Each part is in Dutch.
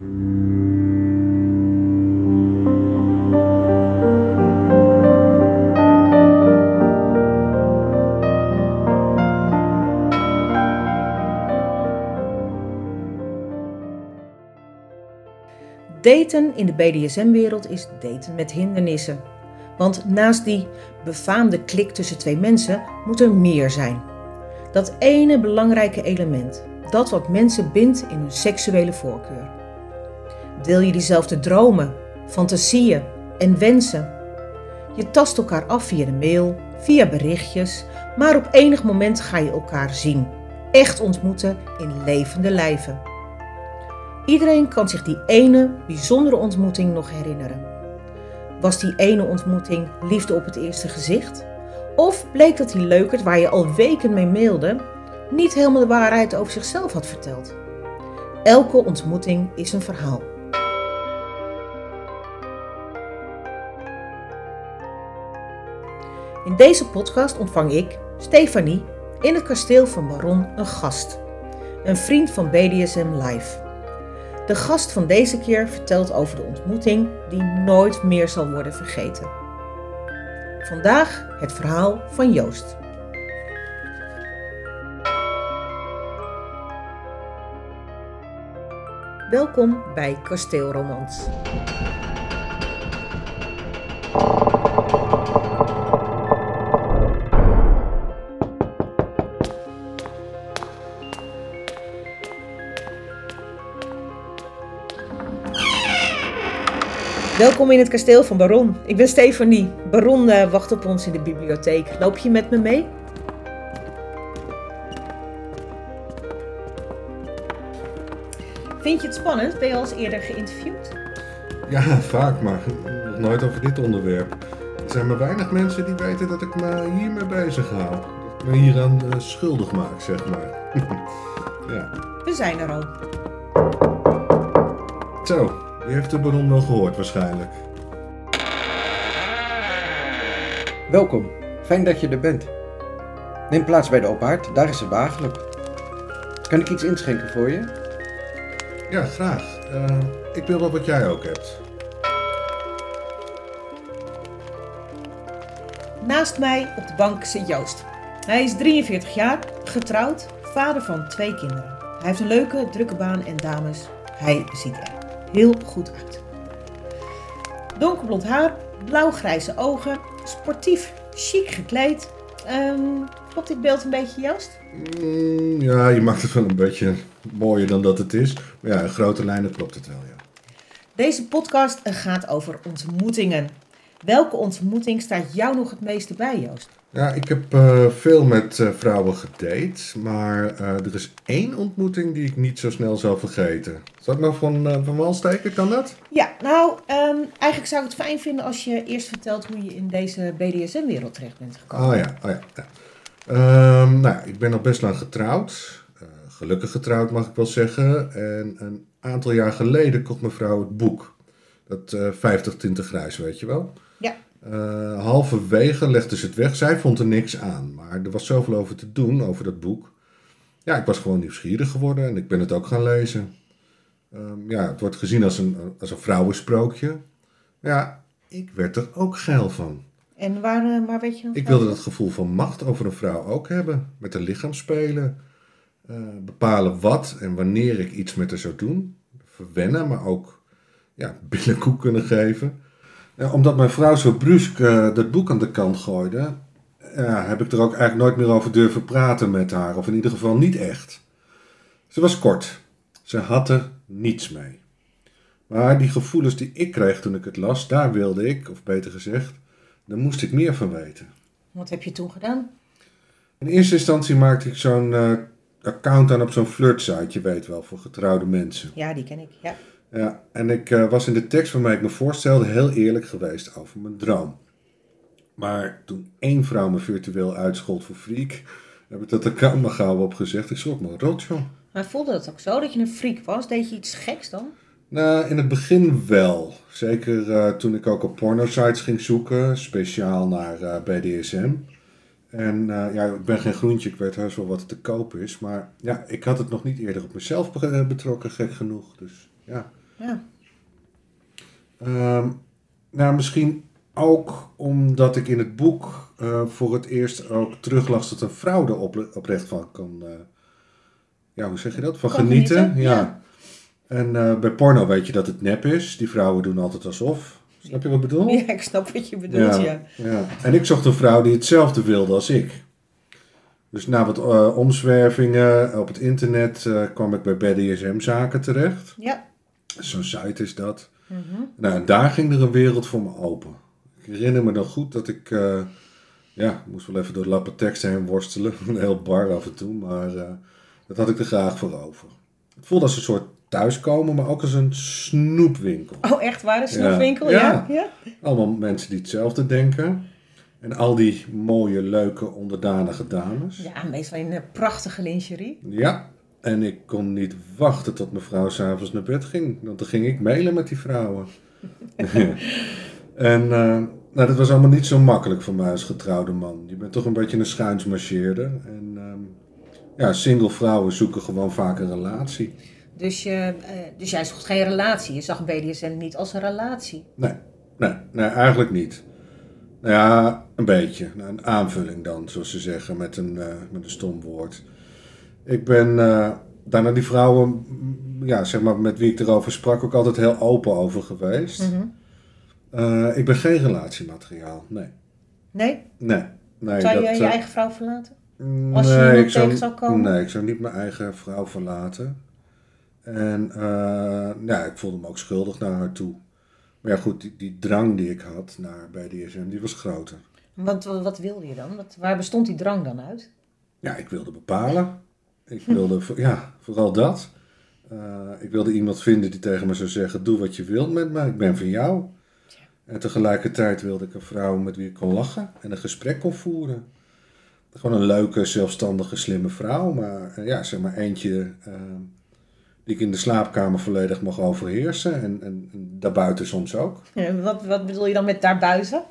Daten in de BDSM-wereld is daten met hindernissen. Want naast die befaamde klik tussen twee mensen moet er meer zijn. Dat ene belangrijke element, dat wat mensen bindt in hun seksuele voorkeur. Deel je diezelfde dromen, fantasieën en wensen? Je tast elkaar af via de mail, via berichtjes, maar op enig moment ga je elkaar zien. Echt ontmoeten in levende lijven. Iedereen kan zich die ene bijzondere ontmoeting nog herinneren. Was die ene ontmoeting liefde op het eerste gezicht? Of bleek dat die leukert waar je al weken mee mailde, niet helemaal de waarheid over zichzelf had verteld? Elke ontmoeting is een verhaal. In deze podcast ontvang ik, Stefanie, in het kasteel van Baron een gast. Een vriend van BDSM Live. De gast van deze keer vertelt over de ontmoeting die nooit meer zal worden vergeten. Vandaag het verhaal van Joost. Welkom bij Kasteelromans. Welkom in het kasteel van Baron. Ik ben Stefanie. Baron uh, wacht op ons in de bibliotheek. Loop je met me mee? Vind je het spannend? Ben je al eens eerder geïnterviewd? Ja, vaak, maar nog nooit over dit onderwerp. Er zijn maar weinig mensen die weten dat ik me hiermee bezig hou. Dat ik me hieraan uh, schuldig maak, zeg maar. ja. We zijn er al. Zo, je heeft de baron wel gehoord waarschijnlijk. Welkom, fijn dat je er bent. Neem plaats bij de ophaard, daar is het behagelijk. Kan ik iets inschenken voor je? Ja, graag. Uh, ik wil wel wat jij ook hebt. Naast mij op de bank zit Joost. Hij is 43 jaar, getrouwd, vader van twee kinderen. Hij heeft een leuke, drukke baan en dames. Hij ziet er heel goed uit. Donkerblond haar, blauw-grijze ogen, sportief, chic gekleed. Um, klopt dit beeld een beetje, Joost? Mm, ja, je maakt het wel een beetje mooier dan dat het is. Maar ja, in grote lijnen klopt het wel, ja. Deze podcast gaat over ontmoetingen. Welke ontmoeting staat jou nog het meeste bij, Joost? Ja, ik heb uh, veel met uh, vrouwen gedate, maar uh, er is één ontmoeting die ik niet zo snel zal vergeten. Zal ik maar van, van wal steken, kan dat? Ja, nou, um, eigenlijk zou ik het fijn vinden als je eerst vertelt hoe je in deze BDSM-wereld terecht bent gekomen. Oh ja, oh ja. ja. Um, nou, ik ben al best lang getrouwd. gelukkig getrouwd mag ik wel zeggen. En een aantal jaar geleden kocht mevrouw het boek. Dat 50 tinten grijs, weet je wel. Ja. Uh, halverwege legde ze het weg. Zij vond er niks aan. Maar er was zoveel over te doen, over dat boek. Ja, ik was gewoon nieuwsgierig geworden en ik ben het ook gaan lezen. Um, ja, het wordt gezien als een, als een vrouwensprookje. Ja, ik werd er ook geil van. En waar, uh, waar weet je dan Ik wilde dat gevoel van macht over een vrouw ook hebben. Met haar lichaam spelen. Uh, bepalen wat en wanneer ik iets met haar zou doen. Verwennen, maar ook ja, billenkoek kunnen geven. Ja, omdat mijn vrouw zo brusk uh, dat boek aan de kant gooide, ja, heb ik er ook eigenlijk nooit meer over durven praten met haar. Of in ieder geval niet echt. Ze was kort. Ze had er niets mee. Maar die gevoelens die ik kreeg toen ik het las, daar wilde ik, of beter gezegd, daar moest ik meer van weten. Wat heb je toen gedaan? In eerste instantie maakte ik zo'n uh, account aan op zo'n flirtsite, je weet wel, voor getrouwde mensen. Ja, die ken ik, ja. Ja, en ik uh, was in de tekst waarmee ik me voorstelde heel eerlijk geweest over mijn droom. Maar toen één vrouw me virtueel uitschold voor freak, heb ik dat account maar gauw opgezegd. Ik schrok me rot, joh. Maar voelde het ook zo dat je een freak was? Deed je iets geks dan? Nou, in het begin wel. Zeker uh, toen ik ook op porno-sites ging zoeken, speciaal naar uh, BDSM. En uh, ja, ik ben geen groentje, ik weet heus wel wat te koop is. Maar ja, ik had het nog niet eerder op mezelf betrokken, gek genoeg. Dus ja. Ja. Ehm, nou, misschien ook omdat ik in het boek eh, voor het eerst ook teruglas dat een vrouw er op, oprecht van kan. eh, ja, hoe zeg je dat? Van Kan genieten. genieten, ja. ja. En eh, bij porno weet je dat het nep is. Die vrouwen doen altijd alsof. Snap je wat ik bedoel? ja, ik snap wat je bedoelt, ja. ja. En ik zocht een vrouw die hetzelfde wilde als ik. Dus na wat omzwervingen op het internet kwam ik bij BDSM-zaken terecht. Ja. Zo'n site is dat. Mhm. Nou, en daar ging er een wereld voor me open. Ik herinner me nog goed dat ik, eh, ja, ik moest wel even door lappen heen worstelen. Een heel bar af en toe, maar eh, dat had ik er graag voor over. Het voelde als een soort thuiskomen, maar ook als een snoepwinkel. Oh, echt waar? Een snoepwinkel? Ja. Ja. ja. Allemaal mensen die hetzelfde denken. En al die mooie, leuke, onderdanige dames. Ja, meestal in een prachtige lingerie. Ja, en ik kon niet wachten tot mijn vrouw s'avonds naar bed ging. Want dan ging ik mailen met die vrouwen. en eh, nou, dat was allemaal niet zo makkelijk voor mij als getrouwde man. Je bent toch een beetje een schuinsmarcheerder. En ehm, ja, single vrouwen zoeken gewoon vaak een relatie. Dus, je, eh, dus jij zocht geen relatie. Je zag BDSM niet als een relatie. Nee, nee, nee, eigenlijk niet. Nou ja, een beetje. Een aanvulling dan, zoals ze zeggen, met een, eh, met een stom woord. Ik ben eh, daar naar die vrouwen, ja, zeg maar, met wie ik erover sprak, ook altijd heel open over geweest. Mhm. Eh, ik ben geen relatiemateriaal, nee. Nee? Nee. nee Zou je dat, je eh, eigen vrouw verlaten? als je nee, iemand ik zou, tegen zou komen? Nee, ik zou niet mijn eigen vrouw verlaten. En ja, ik voelde me ook schuldig naar haar toe. Maar ja, goed, die, die drang die ik had naar bij DSM, die was groter. Want wat, wat wilde je dan? Wat, waar bestond die drang dan uit? Ja, ik wilde bepalen. Ik wilde, ja, vooral dat. Eh, ik wilde iemand vinden die tegen me zou zeggen, doe wat je wilt met me, ik ben van jou. En tegelijkertijd wilde ik een vrouw met wie ik kon lachen en een gesprek kon voeren. Gewoon een leuke, zelfstandige, slimme vrouw, maar eh, ja, zeg maar eentje eh, die ik in de slaapkamer volledig mag overheersen en, en, en daarbuiten soms ook. Ja, Wat, wat bedoel je dan met daarbuiten?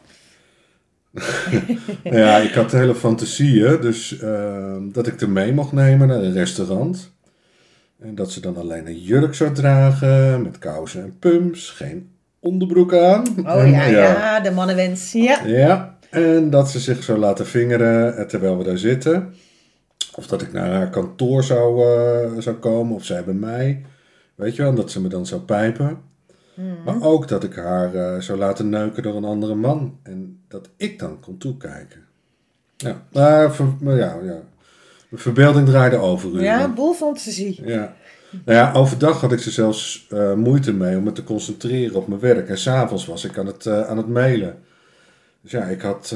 Ja, ik had hele fantasieën, dus ehm, dat ik er mee mocht nemen naar een restaurant. En dat ze dan alleen een jurk zou dragen, met kousen en pumps, geen onderbroek aan. Oh En, ja, ja, de mannenwens. Ja. Ja, en dat ze zich zou laten vingeren eh, terwijl we daar zitten. Of dat ik naar haar kantoor zou, eh, zou komen, of zij bij mij. Weet je wel, dat ze me dan zou pijpen. Maar ook dat ik haar eh, zou laten neuken door een andere man. En dat ik dan kon toekijken. Ja, maar, ver- maar ja, ja. Mijn verbeelding draaide over. Ja, boel fantasie. Ja. Nou ja, overdag had ik er zelfs eh, moeite mee om me te concentreren op mijn werk. En s'avonds was ik aan het, eh, aan het mailen. Dus ja, ik had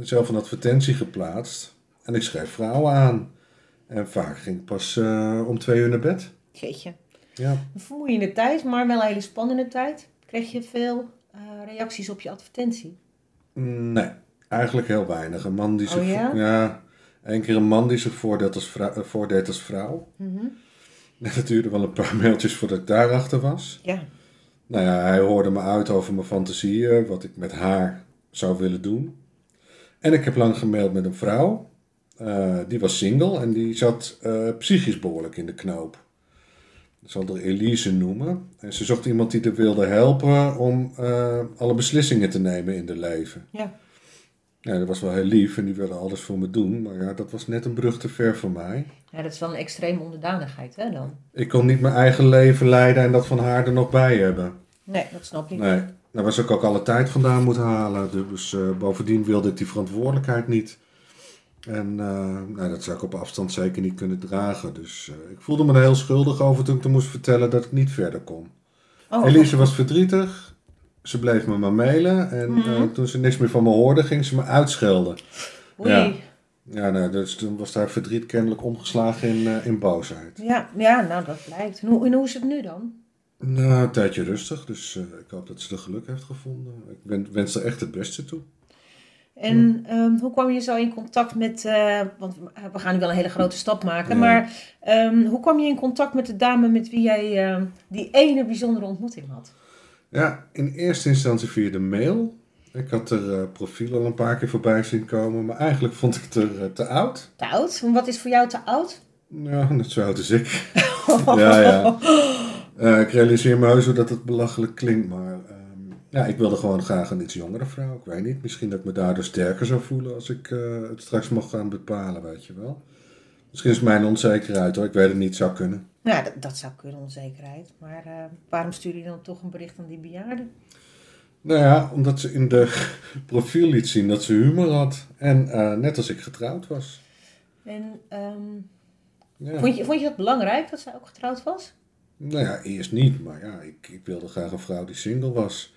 zelf een advertentie geplaatst. En ik schreef vrouwen aan. En vaak ging ik pas om twee uur naar bed. Jeetje. Ja. Een vermoeiende tijd, maar wel een hele spannende tijd. Kreeg je veel eh, reacties op je advertentie? Nee, eigenlijk heel weinig. Een man die zich... Oh ja? ja, keer een man die zich voordeed als vrouw. eh, voordeed als vrouw. Mhm. Duurde wel een paar mailtjes voordat ik daarachter was. Ja. Nou ja, hij hoorde me uit over mijn fantasieën, wat ik met haar zou willen doen. En ik heb lang gemaild met een vrouw. Eh, die was single en die zat psychisch behoorlijk in de knoop. Ik zal haar Elise noemen. En ze zocht iemand die er wilde helpen om eh, alle beslissingen te nemen in de leven. Ja. Ja, dat was wel heel lief en die wilde alles voor me doen. Maar ja, dat was net een brug te ver voor mij. ja, dat is wel een extreme onderdanigheid, hè dan? Ik kon niet mijn eigen leven leiden en dat van haar er nog bij hebben. Nee, dat snap ik. Nee, daar was ik ook alle tijd vandaan moeten halen. Dus eh, bovendien wilde ik die verantwoordelijkheid niet. En eh, nou, dat zou ik op afstand zeker niet kunnen dragen. Dus eh, ik voelde me er heel schuldig over toen ik er moest vertellen dat ik niet verder kon. Oh, Elise was verdrietig. Ze bleef me maar mailen. En Mhm. eh, toen ze niks meer van me hoorde, ging ze me uitschelden. Oei. ja. Ja, nou, dus toen was haar verdriet kennelijk omgeslagen in, in boosheid. Ja, ja, nou dat blijkt. En hoe, en hoe is het nu dan? Nou, een tijdje rustig. Dus ik hoop dat ze er geluk heeft gevonden. Ik wen- wens er echt het beste toe. En ehm, hoe kwam je zo in contact met, eh, want we gaan nu wel een hele grote stap maken, Ja. maar ehm, hoe kwam je in contact met de dame met wie jij ehm, die ene bijzondere ontmoeting had? Ja, in eerste instantie via de mail. Ik had er eh, profiel al een paar keer voorbij zien komen, maar eigenlijk vond ik het er eh, te oud. Te oud? En Wat is voor jou te oud? Ja, net zo oud als ik. ja, ja. Ik realiseer me heus dat het belachelijk klinkt, maar ja, ik wilde gewoon graag een iets jongere vrouw. Ik weet niet, misschien dat ik me daardoor sterker zou voelen als ik eh, het straks mag gaan bepalen, weet je wel. Misschien is mijn onzekerheid hoor, ik weet het niet, zou kunnen. Nou, dat, dat zou kunnen, onzekerheid. Maar eh, waarom stuur je dan toch een bericht aan die bejaarde? Nou ja, omdat ze in de profiel liet zien dat ze humor had. En eh, net als ik getrouwd was. En ehm, Ja. vond, je, vond je dat belangrijk dat zij ook getrouwd was? Nou ja, eerst niet, maar ja, ik, ik wilde graag een vrouw die single was.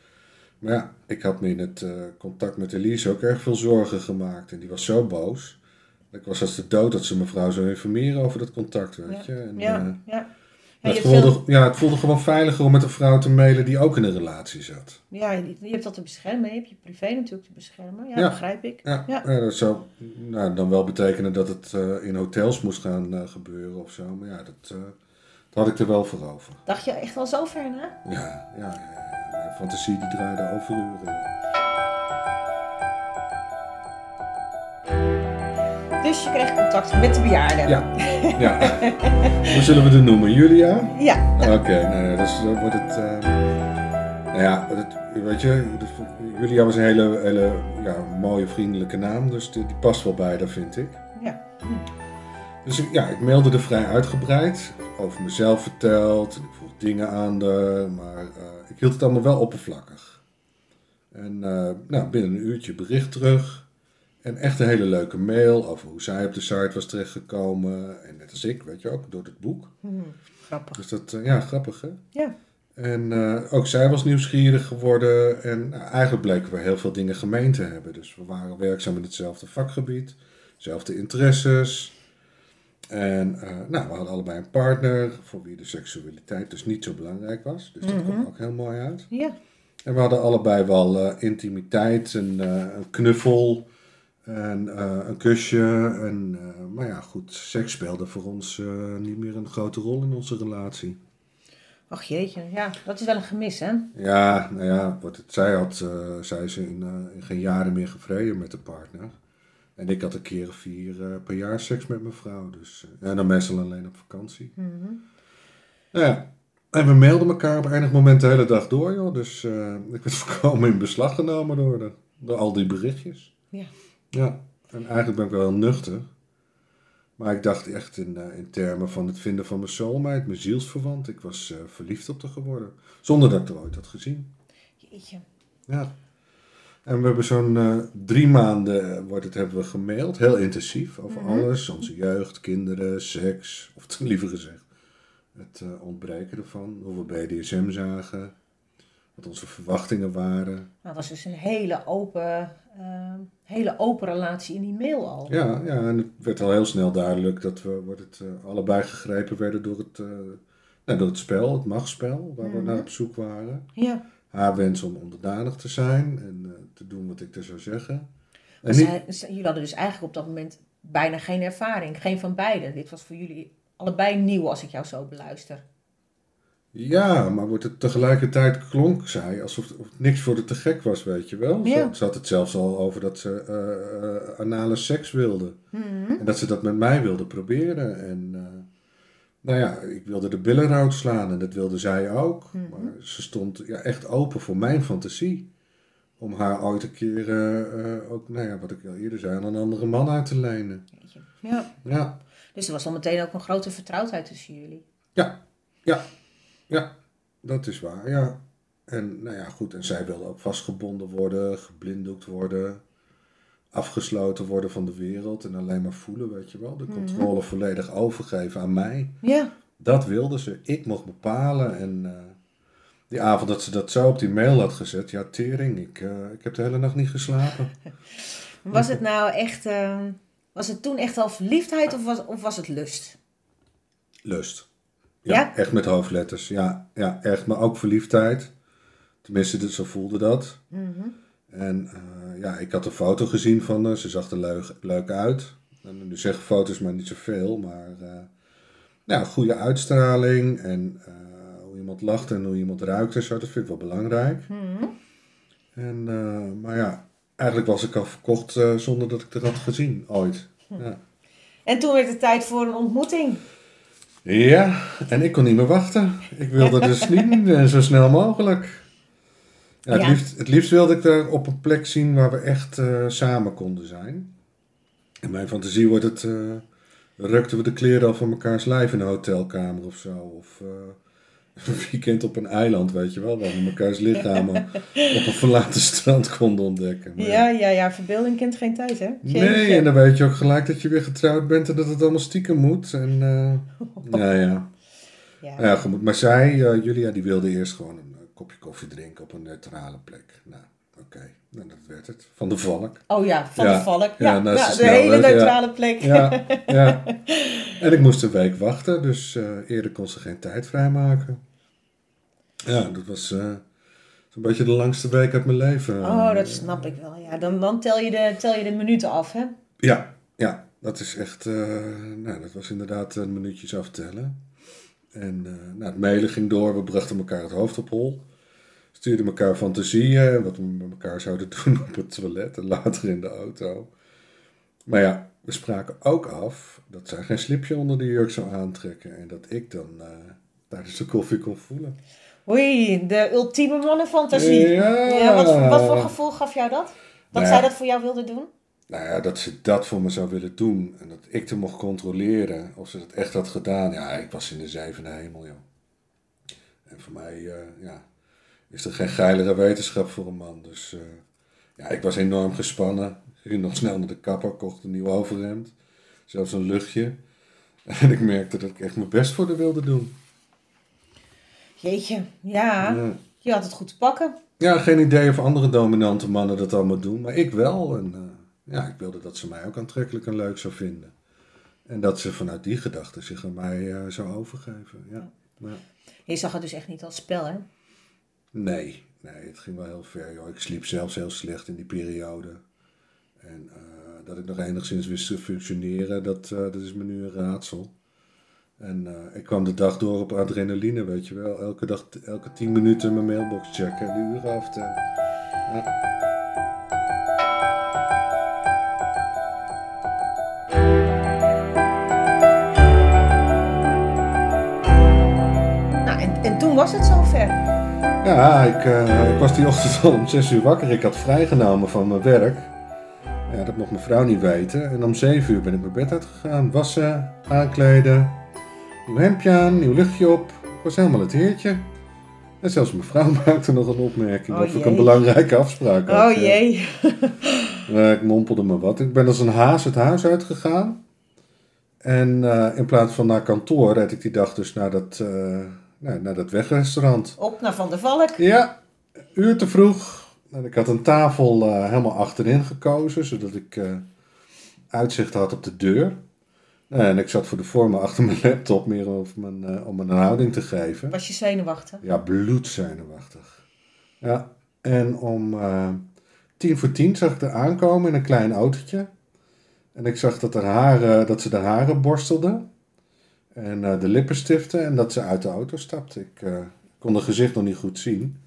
Maar ja, ik had me in het eh, contact met Elise ook erg veel zorgen gemaakt. En die was zo boos. Ik was als de dood dat ze mevrouw zou informeren over dat contact, weet je. En, ja, eh, ja. Ja, het, voelde, veel- ja, het voelde gewoon veiliger om met een vrouw te mailen die ook in een relatie zat. ja, je, je hebt dat te beschermen. Je hebt je privé natuurlijk te beschermen. Ja, Ja. begrijp ik. Ja, Ja. dat zou nou, dan wel betekenen dat het eh, in hotels moest gaan gebeuren of zo. Maar ja, dat, dat had ik er wel voor over. Dacht je echt wel zo ver na? Ja, ja, ja. Mijn fantasie die draaide overuren. Dus je kreeg contact met de bejaarde. Ja, ja. Hoe zullen we het noemen? Julia? Ja, Oké, nou ja, dus dan wordt het... eh, nou ja, het, weet je, Julia was een hele, hele ja, mooie, vriendelijke naam. Dus die, die past wel bij, dat vind ik. ja. Dus ik- ja, ik mailde er vrij uitgebreid. Over mezelf verteld. Ik vroeg dingen aan de, maar eh, ik hield het allemaal wel oppervlakkig. En eh, nou, binnen een uurtje bericht terug. En echt een hele leuke mail over hoe zij op de site was terechtgekomen. En net als ik, weet je ook, door het boek. Hm, grappig. Dus dat, eh, ja, grappig hè. Ja. En ook zij was nieuwsgierig geworden. En nou, eigenlijk bleken we heel veel dingen gemeen te hebben. Dus we waren werkzaam in hetzelfde vakgebied. Zelfde interesses. En eh, nou, we hadden allebei een partner voor wie de seksualiteit dus niet zo belangrijk was. Dus dat kwam ook heel mooi uit. Ja. En we hadden allebei wel eh, intimiteit, een, eh, een knuffel en een kusje. En, maar ja, goed, seks speelde voor ons niet meer een grote rol in onze relatie. Ach jeetje, ja, dat is wel een gemis, hè? Ja, nou ja, wat het, zij had, zij is in, in geen jaren meer gevreden met de partner. En ik had een keer of vier eh, per jaar seks met mijn vrouw. Dus, eh, en dan meestal alleen op vakantie. Mhm. Nou ja, en we mailden elkaar op enig moment de hele dag door, joh. Dus eh, ik werd voorkomen in beslag genomen door, de, door al die berichtjes. Ja. Ja, en eigenlijk ben ik wel heel nuchter. Maar ik dacht echt in, eh, in termen van het vinden van mijn soulmate, mijn zielsverwant. Ik was eh, verliefd op haar geworden. Zonder dat ik er ooit had gezien. Jeetje. Ja. En we hebben zo'n eh, drie maanden eh, wordt het, hebben we gemaild. Heel intensief over Mhm. alles. Onze jeugd, kinderen, seks. Of liever gezegd, het eh, ontbreken ervan. Hoe we BDSM zagen. Wat onze verwachtingen waren. Nou, dat was dus een hele open, ehm, hele open relatie in die mail al. Ja, ja, en het werd al heel snel duidelijk dat we wordt het, allebei gegrepen werden door het, nou, door het spel, het machtsspel, waar we Mhm. naar op zoek waren. Ja. Haar wens om onderdanig te zijn en eh, te doen wat ik er zou zeggen. En niet, zij- jullie hadden dus eigenlijk op dat moment bijna geen ervaring. Geen van beiden. Dit was voor jullie allebei nieuw als ik jou zo beluister. Ja, maar wordt het tegelijkertijd klonk zij alsof of het niks voor de te gek was, weet je wel. Ze, Ja. ze had het zelfs al over dat ze eh, eh, anale seks wilde. Mhm. En dat ze dat met mij wilde proberen. En nou ja, ik wilde de billen eruit slaan en dat wilde zij ook. Mhm. Maar ze stond ja, echt open voor mijn fantasie. Om haar ooit een keer eh, eh, ook, nou ja, wat ik al eerder zei, aan een andere man uit te lenen. Ja. Ja, Dus er was al meteen ook een grote vertrouwdheid tussen jullie. ja, ja, ja, dat is waar, ja. En nou ja, goed, en zij wilde ook vastgebonden worden, geblinddoekt worden, afgesloten worden van de wereld en alleen maar voelen, weet je wel. De controle volledig overgeven aan mij. Ja. Dat wilde ze. Ik mocht bepalen. En eh, die avond dat ze dat zo op die mail had gezet, ja, tering, ik, eh, ik heb de hele nacht niet geslapen. Was het nou echt, ehm, was het toen echt al verliefdheid of was, of was het lust? Lust. Ja, Ja? echt met hoofdletters. Ja, ja, echt. Maar ook verliefdheid. Tenminste, zo voelde dat. En eh, ja, ik had een foto gezien van haar. Ze zag er leuk, leuk uit. En nu zeggen foto's maar niet zoveel. Maar eh ja, goede uitstraling. En eh, hoe iemand lacht en hoe iemand ruikt en zo. Dat vind ik wel belangrijk. En, eh, maar ja, eigenlijk was ik al verkocht zonder dat ik het had gezien. Ooit. Ja. En toen werd het tijd voor een ontmoeting. Ja, en ik kon niet meer wachten. Ik wilde dus niet zo snel mogelijk. Ja, het, Ja. Liefst, het liefst wilde ik daar op een plek zien waar we echt eh, samen konden zijn. In mijn fantasie wordt het... eh rukten we de kleren al van mekaars lijf in een hotelkamer of zo. Of eh, een weekend op een eiland, weet je wel. Waar we mekaars lichamen op een verlaten strand konden ontdekken. Maar- Ja, ja, ja, verbeelding kent geen tijd, hè? Nee, en dan weet je ook gelijk dat je weer getrouwd bent en dat het allemaal stiekem moet. En nou ja. Ja. Ja, goed. Maar zij, Julia, die wilde eerst gewoon kopje koffie drinken op een neutrale plek. Nou, oké. Nou, dat werd het. Van de valk. Oh ja, van Ja. de valk. Ja, Ja, nou ja, de snel, hele hè? Neutrale plek. Ja, ja. En ik moest een week wachten, dus eh, eerder kon ze geen tijd vrijmaken. Ja, dat was eh, zo'n beetje de langste week uit mijn leven. Oh, dat snap ik wel. Ja, dan, dan tel, je de, tel je de minuten af, hè? Ja, ja, dat is echt, eh, nou, dat was inderdaad een minuutjes aftellen. En eh, nou, het mailen ging door, we brachten elkaar het hoofd op hol. Stuurden elkaar fantasieën, wat we met elkaar zouden doen op het toilet en later in de auto. Maar ja, we spraken ook af dat zij geen slipje onder de jurk zou aantrekken. En dat ik dan eh, tijdens de koffie kon voelen. Oei, de ultieme mannenfantasie. Ja. wat, wat voor gevoel gaf jou dat? Dat Nou ja. zij dat voor jou wilde doen? Nou ja, dat ze dat voor me zou willen doen en dat ik er mocht controleren of ze dat echt had gedaan. Ja, ik was in de zevende hemel, joh. En voor mij, eh, ja, is er geen geilere wetenschap voor een man. Dus eh, ja, ik was enorm gespannen. Ik ging nog snel naar de kapper, kocht een nieuw overhemd. Zelfs een luchtje. En ik merkte dat ik echt mijn best voor haar wilde doen. Jeetje, ja. Ja. Je had het goed te pakken. Ja, geen idee of andere dominante mannen dat allemaal doen, maar ik wel. En eh, ja, ik wilde dat ze mij ook aantrekkelijk en leuk zou vinden. En dat ze vanuit die gedachte zich aan mij eh, zou overgeven. Ja. Ja. Je zag het dus echt niet als spel, hè? Nee, nee, het ging wel heel ver. Joh. Ik sliep zelfs heel slecht in die periode. En eh, dat ik nog enigszins wist te functioneren, dat, eh, dat is me nu een raadsel. En ik kwam de dag door op adrenaline, weet je wel. Elke dag, elke tien minuten mijn mailbox checken en de uren aftellen. Ja. Was het zover. Ja, ik, eh, ik was die ochtend al om 6 uur wakker. Ik had vrijgenomen van mijn werk. Ja, dat mocht mijn vrouw niet weten. En om 7 uur ben ik mijn bed uitgegaan. Wassen, aankleden, nieuw hemdje aan, nieuw luchtje op. Ik was helemaal het heertje. En zelfs mijn vrouw maakte nog een opmerking Oh, of ik een belangrijke afspraak had. Oh jee. Ik mompelde me wat. Ik ben als een haas het huis uitgegaan. En eh, in plaats van naar kantoor reed ik die dag dus naar dat, eh, nou, naar dat wegrestaurant. Op naar Van der Valk. Ja, uur te vroeg. En ik had een tafel eh, helemaal achterin gekozen, zodat ik eh, uitzicht had op de deur. En ik zat voor de vorm achter mijn laptop, meer om, mijn, eh, om een houding te geven. Was je zenuwachtig? Ja, bloedzenuwachtig. Ja, en om tien voor tien zag ik er aankomen in een klein autootje. En ik zag dat, haren, dat ze de haren borstelde. En eh, de lippenstiften. En dat ze uit de auto stapte. Ik eh, kon haar gezicht nog niet goed zien.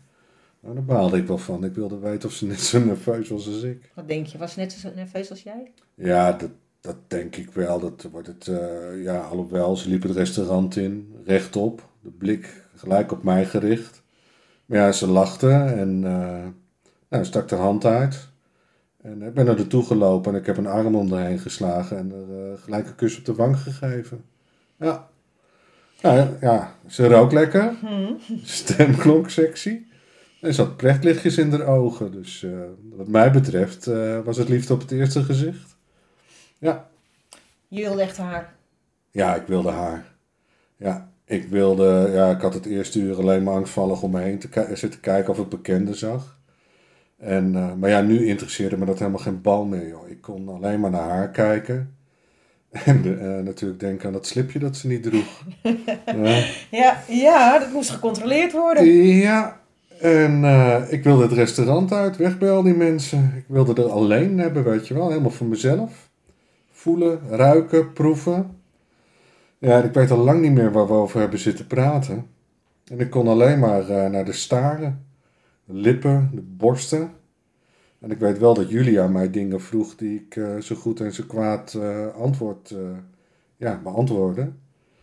Nou, daar baalde ik wel van. Ik wilde weten of ze net zo nerveus was als ik. Wat denk je? Was ze net zo nerveus als jij? Ja, dat, dat denk ik wel. Dat wordt het, eh, ja, alhoewel, ze liep het restaurant in, rechtop. De blik gelijk op mij gericht. Maar ja, ze lachte en nou, stak haar hand uit. En ik ben naar haar toe gelopen en ik heb een arm om haar heen geslagen en er gelijk een kus op de wang gegeven. Ja. Ja, ja, ze rook lekker. Stem klonk sexy. En ze had plechtlichtjes in haar ogen. Dus eh, wat mij betreft eh, was het liefde op het eerste gezicht. Ja. Je wilde echt haar. Ja, ik wilde haar. Ja, ik wilde... Ja, ik had het eerste uur alleen maar angstvallig om me heen te zitten kijken of ik bekenden zag. En, eh, maar ja, nu interesseerde me dat helemaal geen bal meer, joh. Ik kon alleen maar naar haar kijken. En eh, natuurlijk denken aan dat slipje dat ze niet droeg. Ja. Ja, ja, dat moest gecontroleerd worden. Ja, en eh, ik wilde het restaurant uit, weg bij al die mensen. Ik wilde er alleen hebben, weet je wel, helemaal voor mezelf. Voelen, ruiken, proeven. Ja, ik weet al lang niet meer waar we over hebben zitten praten. En ik kon alleen maar eh, naar de staren, de lippen, de borsten. En ik weet wel dat Julia mij dingen vroeg die ik eh, zo goed en zo kwaad eh, antwoord, eh, ja, beantwoordde.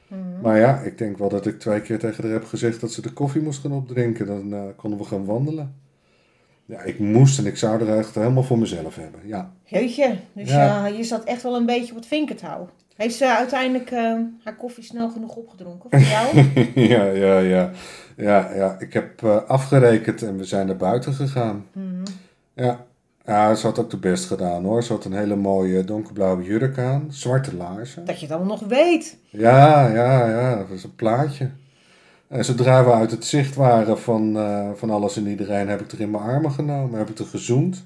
Mhm. Maar ja, ik denk wel dat ik twee keer tegen haar heb gezegd dat ze de koffie moest gaan opdrinken. Dan konden we gaan wandelen. Ja, ik moest en ik zou er echt helemaal voor mezelf hebben. Ja, Jeetje, dus Ja. je zat echt wel een beetje op het vinkertouw. Heeft ze uiteindelijk haar koffie snel genoeg opgedronken voor jou? ja, ja, ja. Ja, ja. Ik heb eh, afgerekend en we zijn naar buiten gegaan. Mhm. Ja. Ja, ze had ook de best gedaan hoor. Ze had een hele mooie donkerblauwe jurk aan, zwarte laarzen. Dat je het allemaal nog weet. Ja, ja, ja, dat was een plaatje. En zodra we uit het zicht waren van, eh, van alles en iedereen, heb ik er in mijn armen genomen, heb ik er gezoend.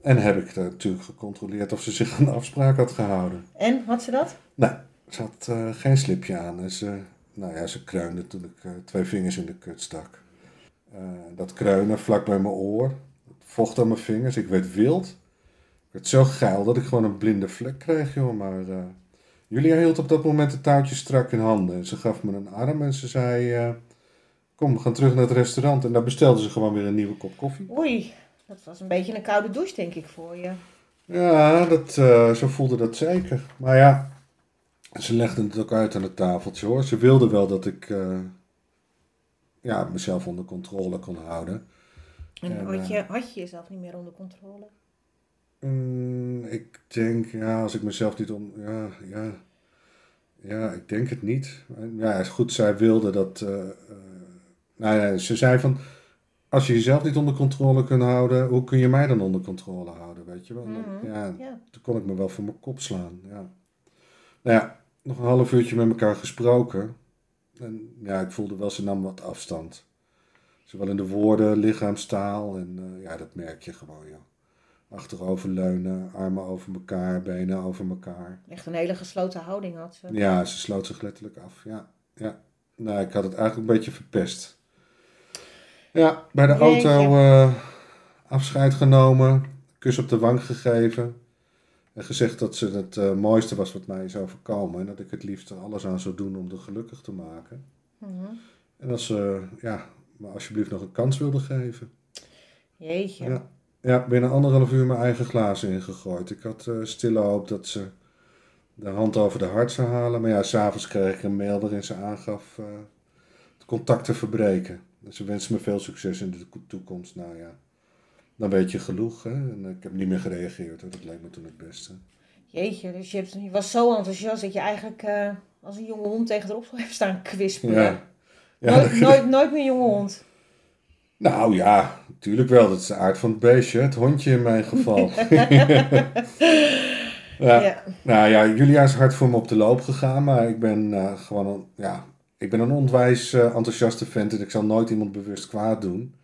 En heb ik er natuurlijk gecontroleerd of ze zich aan de afspraak had gehouden. En, had ze dat? Nou, ze had eh, geen slipje aan en ze, nou ja, ze kreunde toen ik eh, twee vingers in de kut stak. Dat kreunen vlak bij mijn oor, vocht aan mijn vingers, ik werd wild. Ik werd zo geil dat ik gewoon een blinde vlek kreeg, joh. Maar eh, Julia hield op dat moment het touwtje strak in handen. En ze gaf me een arm en ze zei, eh, kom, we gaan terug naar het restaurant. En daar bestelde ze gewoon weer een nieuwe kop koffie. Oei, dat was een beetje een koude douche denk ik voor je. Ja, dat, eh, zo voelde dat zeker. Maar ja, ze legde het ook uit aan het tafeltje hoor. Ze wilde wel dat ik ja, mezelf onder controle kon houden. En En, had, je, had je jezelf niet meer onder controle? Mm, ik denk, ja, als ik mezelf niet om. Ja, ja, ja, ik denk het niet. Ja, goed, zij wilde dat. eh, eh, nou ja, ze zei van. Als je jezelf niet onder controle kunt houden, hoe kun je mij dan onder controle houden? Weet je wel? Mhm. Ja, Ja. toen kon ik me wel voor mijn kop slaan. Ja. Nou ja, nog een half uurtje met elkaar gesproken. En ja, ik voelde wel, ze nam wat afstand. Zowel in de woorden, lichaamstaal. En eh, ja, dat merk je gewoon, ja. Achteroverleunen, armen over elkaar, benen over elkaar. Echt een hele gesloten houding had ze. Ja, ze sloot zich letterlijk af. Ja, ja. Nou, ik had het eigenlijk een beetje verpest. Ja, bij de auto eh, afscheid genomen, kus op de wang gegeven. En gezegd dat ze het eh, mooiste was wat mij is overkomen. En dat ik het liefst er alles aan zou doen om haar gelukkig te maken. Mhm. En dat ze ja, me alsjeblieft nog een kans wilde geven. Jeetje. Ja. Ja, binnen anderhalf uur mijn eigen glazen ingegooid. Ik had eh, stille hoop dat ze de hand over de hart zou halen. Maar ja, s'avonds kreeg ik een mail waarin ze aangaf eh, het contact te verbreken. En ze wensen me veel succes in de toekomst. Nou ja, dan weet je genoeg. Hè? En ik heb niet meer gereageerd. Hoor. Dat leek me toen het beste. Jeetje, dus je, hebt, je was zo enthousiast dat je eigenlijk eh, als een jonge hond tegen erop heeft staan kwispelen. Ja. Nooit, nooit, nooit meer jonge hond. Nou ja, natuurlijk wel. Dat is de aard van het beestje. Het hondje in mijn geval. ja. Ja. Nou ja, Julia is hard voor me op de loop gegaan, maar ik ben eh, gewoon een, ja, ik ben een onwijs eh, enthousiaste vent en ik zal nooit iemand bewust kwaad doen.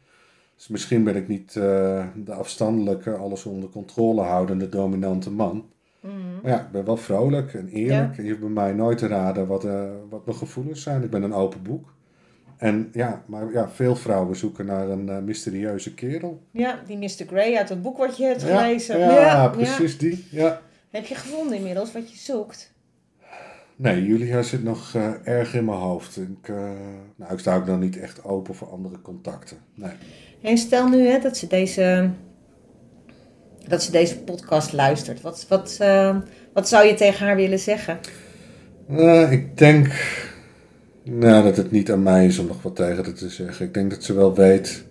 Dus misschien ben ik niet eh, de afstandelijke, alles onder controle houdende, dominante man. Mhm. Maar ja, ik ben wel vrolijk en eerlijk. Je hoeft bij mij nooit te raden wat, wat mijn gevoelens zijn. Ik ben een open boek. En ja, maar ja, veel vrouwen zoeken naar een eh, mysterieuze kerel. ja, die Mr. Grey uit het boek wat je hebt Ja, gelezen. ja, precies die. Ja. Heb je gevonden inmiddels wat je zoekt? Nee, Julia zit nog eh, erg in mijn hoofd. Ik, eh, nou, ik sta ook nog niet echt open voor andere contacten. Nee. En stel nu hè, dat, ze deze, dat ze deze podcast luistert. Wat, wat, wat zou je tegen haar willen zeggen? Ik denk nou, dat het niet aan mij is om nog wat tegen te zeggen. Ik denk dat ze wel weet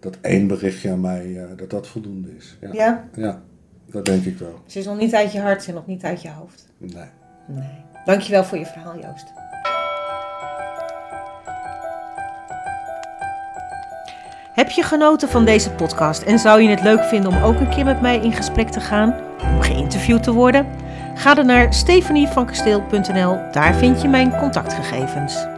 dat één berichtje aan mij, eh, dat dat voldoende is. Ja. Ja? ja, dat denk ik wel. Ze is nog niet uit je hart en nog niet uit je hoofd. Nee. Nee. Dankjewel voor je verhaal, Joost. Heb je genoten van deze podcast en zou je het leuk vinden om ook een keer met mij in gesprek te gaan? Om geïnterviewd te worden? Ga dan naar stefanievankasteel.nl, daar vind je mijn contactgegevens.